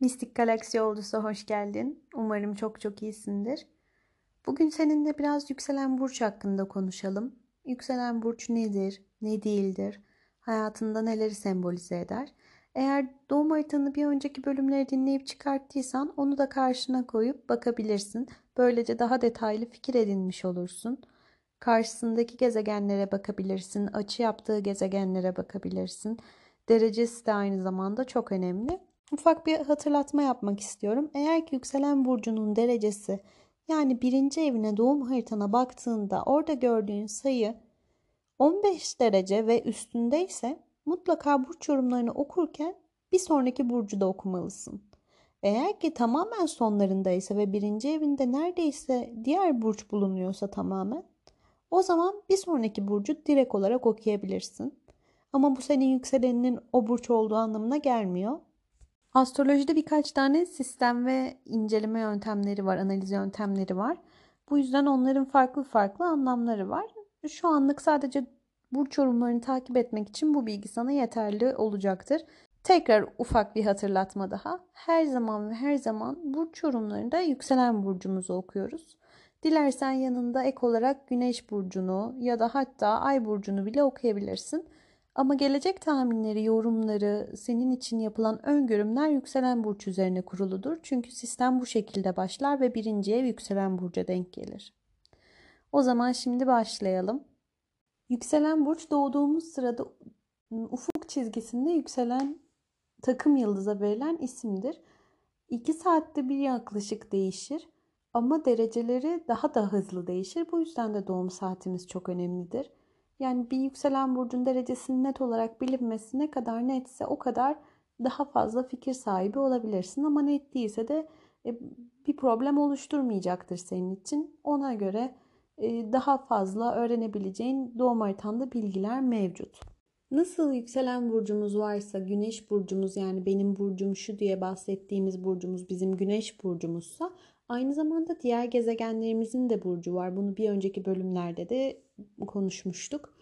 Mistik Galaksi Yolcusu hoş geldin. Umarım çok çok iyisindir. Bugün seninle biraz yükselen burç hakkında konuşalım. Yükselen burç nedir, ne değildir, hayatında neleri sembolize eder? Eğer doğum haritanı bir önceki bölümleri dinleyip çıkarttıysan onu da karşına koyup bakabilirsin. Böylece daha detaylı fikir edinmiş olursun. Karşısındaki gezegenlere bakabilirsin, açı yaptığı gezegenlere bakabilirsin. Derecesi de aynı zamanda çok önemli. Ufak bir hatırlatma yapmak istiyorum. Eğer ki yükselen burcunun derecesi yani birinci evine doğum haritana baktığında orada gördüğün sayı 15 derece ve üstündeyse mutlaka burç yorumlarını okurken bir sonraki burcu da okumalısın. Eğer ki tamamen sonlarındaysa ve birinci evinde neredeyse diğer burç bulunuyorsa tamamen o zaman bir sonraki burcu direkt olarak okuyabilirsin. Ama bu senin yükseleninin o burç olduğu anlamına gelmiyor. Astrolojide birkaç tane sistem ve inceleme yöntemleri var, analiz yöntemleri var. Bu yüzden onların farklı farklı anlamları var. Şu anlık sadece burç yorumlarını takip etmek için bu bilgi sana yeterli olacaktır. Tekrar ufak bir hatırlatma daha. Her zaman ve her zaman burç yorumlarında yükselen burcumuzu okuyoruz. Dilersen yanında ek olarak güneş burcunu ya da hatta ay burcunu bile okuyabilirsin. Ama gelecek tahminleri, yorumları, senin için yapılan öngörümler yükselen burç üzerine kuruludur. Çünkü sistem bu şekilde başlar ve birinci ev yükselen burca denk gelir. O zaman şimdi başlayalım. Yükselen burç doğduğumuz sırada ufuk çizgisinde yükselen takım yıldıza verilen isimdir. 2 saatte bir yaklaşık değişir ama dereceleri daha da hızlı değişir. Bu yüzden de doğum saatimiz çok önemlidir. Yani bir yükselen burcun derecesinin net olarak bilinmesi ne kadar netse o kadar daha fazla fikir sahibi olabilirsin. Ama net değilse de e, bir problem oluşturmayacaktır senin için. Ona göre e, daha fazla öğrenebileceğin doğum haritanda bilgiler mevcut. Nasıl yükselen burcumuz varsa güneş burcumuz yani benim burcum şu diye bahsettiğimiz burcumuz bizim güneş burcumuzsa aynı zamanda diğer gezegenlerimizin de burcu var. Bunu bir önceki bölümlerde de konuşmuştuk.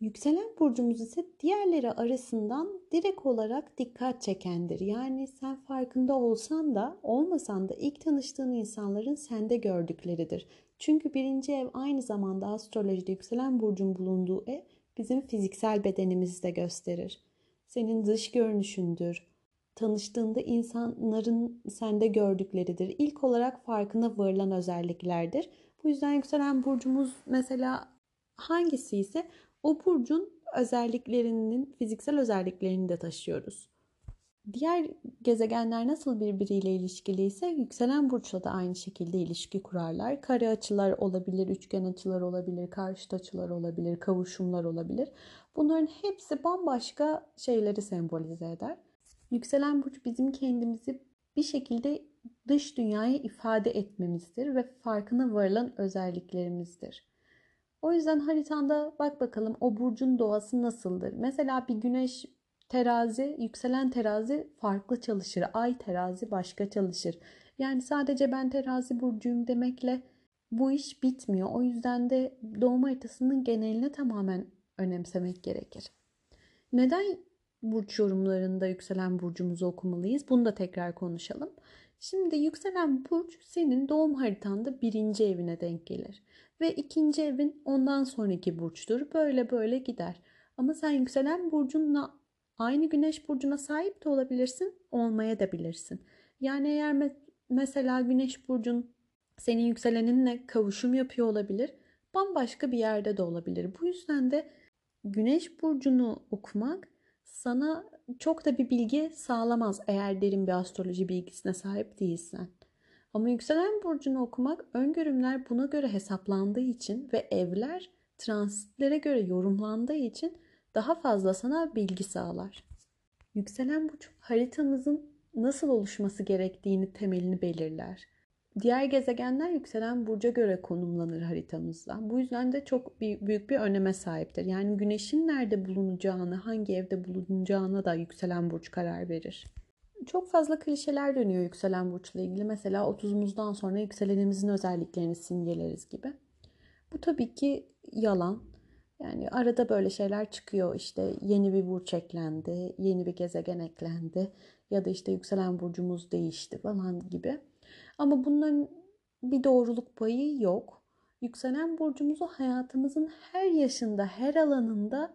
Yükselen burcumuz ise diğerleri arasından direkt olarak dikkat çekendir. Yani sen farkında olsan da olmasan da ilk tanıştığın insanların sende gördükleridir. Çünkü birinci ev aynı zamanda astrolojide yükselen burcun bulunduğu ev bizim fiziksel bedenimizi de gösterir. Senin dış görünüşündür. Tanıştığında insanların sende gördükleridir. İlk olarak farkına varılan özelliklerdir. Bu yüzden yükselen burcumuz mesela hangisi ise o burcun özelliklerinin, fiziksel özelliklerini de taşıyoruz. Diğer gezegenler nasıl birbiriyle ilişkili ise yükselen burçla da aynı şekilde ilişki kurarlar. Kare açılar olabilir, üçgen açılar olabilir, karşıt açılar olabilir, kavuşumlar olabilir. Bunların hepsi bambaşka şeyleri sembolize eder. Yükselen burç bizim kendimizi bir şekilde dış dünyaya ifade etmemizdir ve farkına varılan özelliklerimizdir. O yüzden haritanda bak bakalım o burcun doğası nasıldır. Mesela bir güneş terazi, yükselen terazi farklı çalışır. Ay terazi başka çalışır. Yani sadece ben terazi burcuyum demekle bu iş bitmiyor. O yüzden de doğum haritasının geneline tamamen önemsemek gerekir. Neden burç yorumlarında yükselen burcumuzu okumalıyız? Bunu da tekrar konuşalım. Şimdi yükselen burç senin doğum haritanda birinci evine denk gelir. Ve ikinci evin ondan sonraki burçtur. Böyle böyle gider. Ama sen yükselen burcunla aynı güneş burcuna sahip de olabilirsin, olmaya da bilirsin. Yani eğer me- mesela güneş burcun senin yükseleninle kavuşum yapıyor olabilir, bambaşka bir yerde de olabilir. Bu yüzden de güneş burcunu okumak sana çok da bir bilgi sağlamaz eğer derin bir astroloji bilgisine sahip değilsen. Ama yükselen burcunu okumak öngörümler buna göre hesaplandığı için ve evler transitlere göre yorumlandığı için daha fazla sana bilgi sağlar. Yükselen burç haritanızın nasıl oluşması gerektiğini temelini belirler. Diğer gezegenler yükselen burca göre konumlanır haritamızda. Bu yüzden de çok büyük bir öneme sahiptir. Yani güneşin nerede bulunacağını, hangi evde bulunacağına da yükselen burç karar verir. Çok fazla klişeler dönüyor yükselen burçla ilgili. Mesela 30'umuzdan sonra yükselenimizin özelliklerini simgeleriz gibi. Bu tabii ki yalan. Yani arada böyle şeyler çıkıyor işte yeni bir burç eklendi, yeni bir gezegen eklendi ya da işte yükselen burcumuz değişti falan gibi. Ama bunların bir doğruluk payı yok. Yükselen burcumuzu hayatımızın her yaşında, her alanında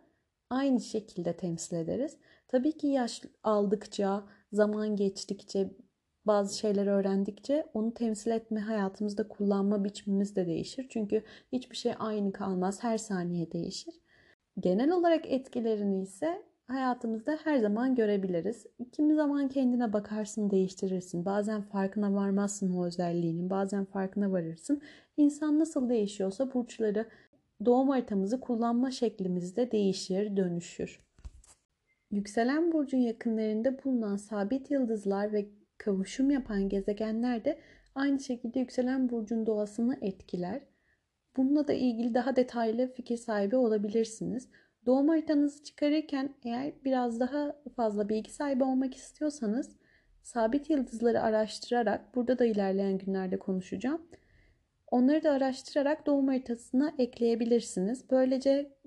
aynı şekilde temsil ederiz. Tabii ki yaş aldıkça, zaman geçtikçe, bazı şeyler öğrendikçe onu temsil etme, hayatımızda kullanma biçimimiz de değişir. Çünkü hiçbir şey aynı kalmaz, her saniye değişir. Genel olarak etkilerini ise hayatımızda her zaman görebiliriz. Kimi zaman kendine bakarsın, değiştirirsin. Bazen farkına varmazsın o özelliğinin, bazen farkına varırsın. İnsan nasıl değişiyorsa burçları, doğum haritamızı kullanma şeklimiz de değişir, dönüşür. Yükselen burcun yakınlarında bulunan sabit yıldızlar ve kavuşum yapan gezegenler de aynı şekilde yükselen burcun doğasını etkiler. Bununla da ilgili daha detaylı fikir sahibi olabilirsiniz. Doğum haritanızı çıkarırken eğer biraz daha fazla bilgi sahibi olmak istiyorsanız sabit yıldızları araştırarak burada da ilerleyen günlerde konuşacağım. Onları da araştırarak doğum haritasına ekleyebilirsiniz. Böylece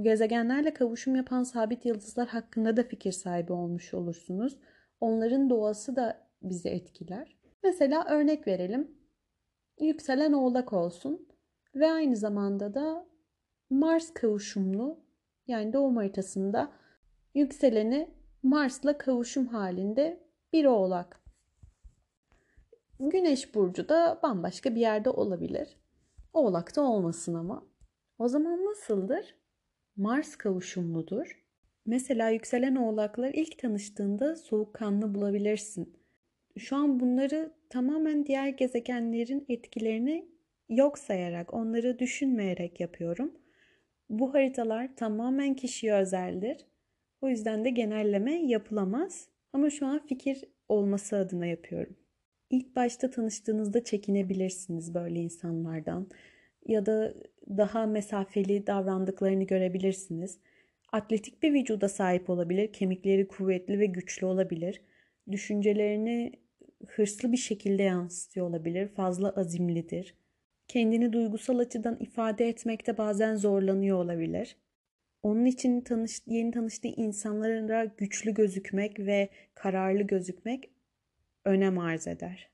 gezegenlerle kavuşum yapan sabit yıldızlar hakkında da fikir sahibi olmuş olursunuz. Onların doğası da bizi etkiler. Mesela örnek verelim. Yükselen oğlak olsun ve aynı zamanda da Mars kavuşumlu yani doğum haritasında yükseleni Mars'la kavuşum halinde bir oğlak. Güneş burcu da bambaşka bir yerde olabilir. Oğlakta olmasın ama. O zaman nasıldır? Mars kavuşumludur. Mesela yükselen oğlaklar ilk tanıştığında soğukkanlı bulabilirsin. Şu an bunları tamamen diğer gezegenlerin etkilerini yok sayarak, onları düşünmeyerek yapıyorum. Bu haritalar tamamen kişiye özeldir. O yüzden de genelleme yapılamaz. Ama şu an fikir olması adına yapıyorum. İlk başta tanıştığınızda çekinebilirsiniz böyle insanlardan ya da daha mesafeli davrandıklarını görebilirsiniz. Atletik bir vücuda sahip olabilir, kemikleri kuvvetli ve güçlü olabilir. Düşüncelerini hırslı bir şekilde yansıtıyor olabilir, fazla azimlidir. Kendini duygusal açıdan ifade etmekte bazen zorlanıyor olabilir. Onun için tanış, yeni tanıştığı insanlara güçlü gözükmek ve kararlı gözükmek önem arz eder.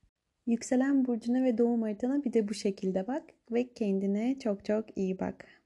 Yükselen burcuna ve doğum haritana bir de bu şekilde bak ve kendine çok çok iyi bak.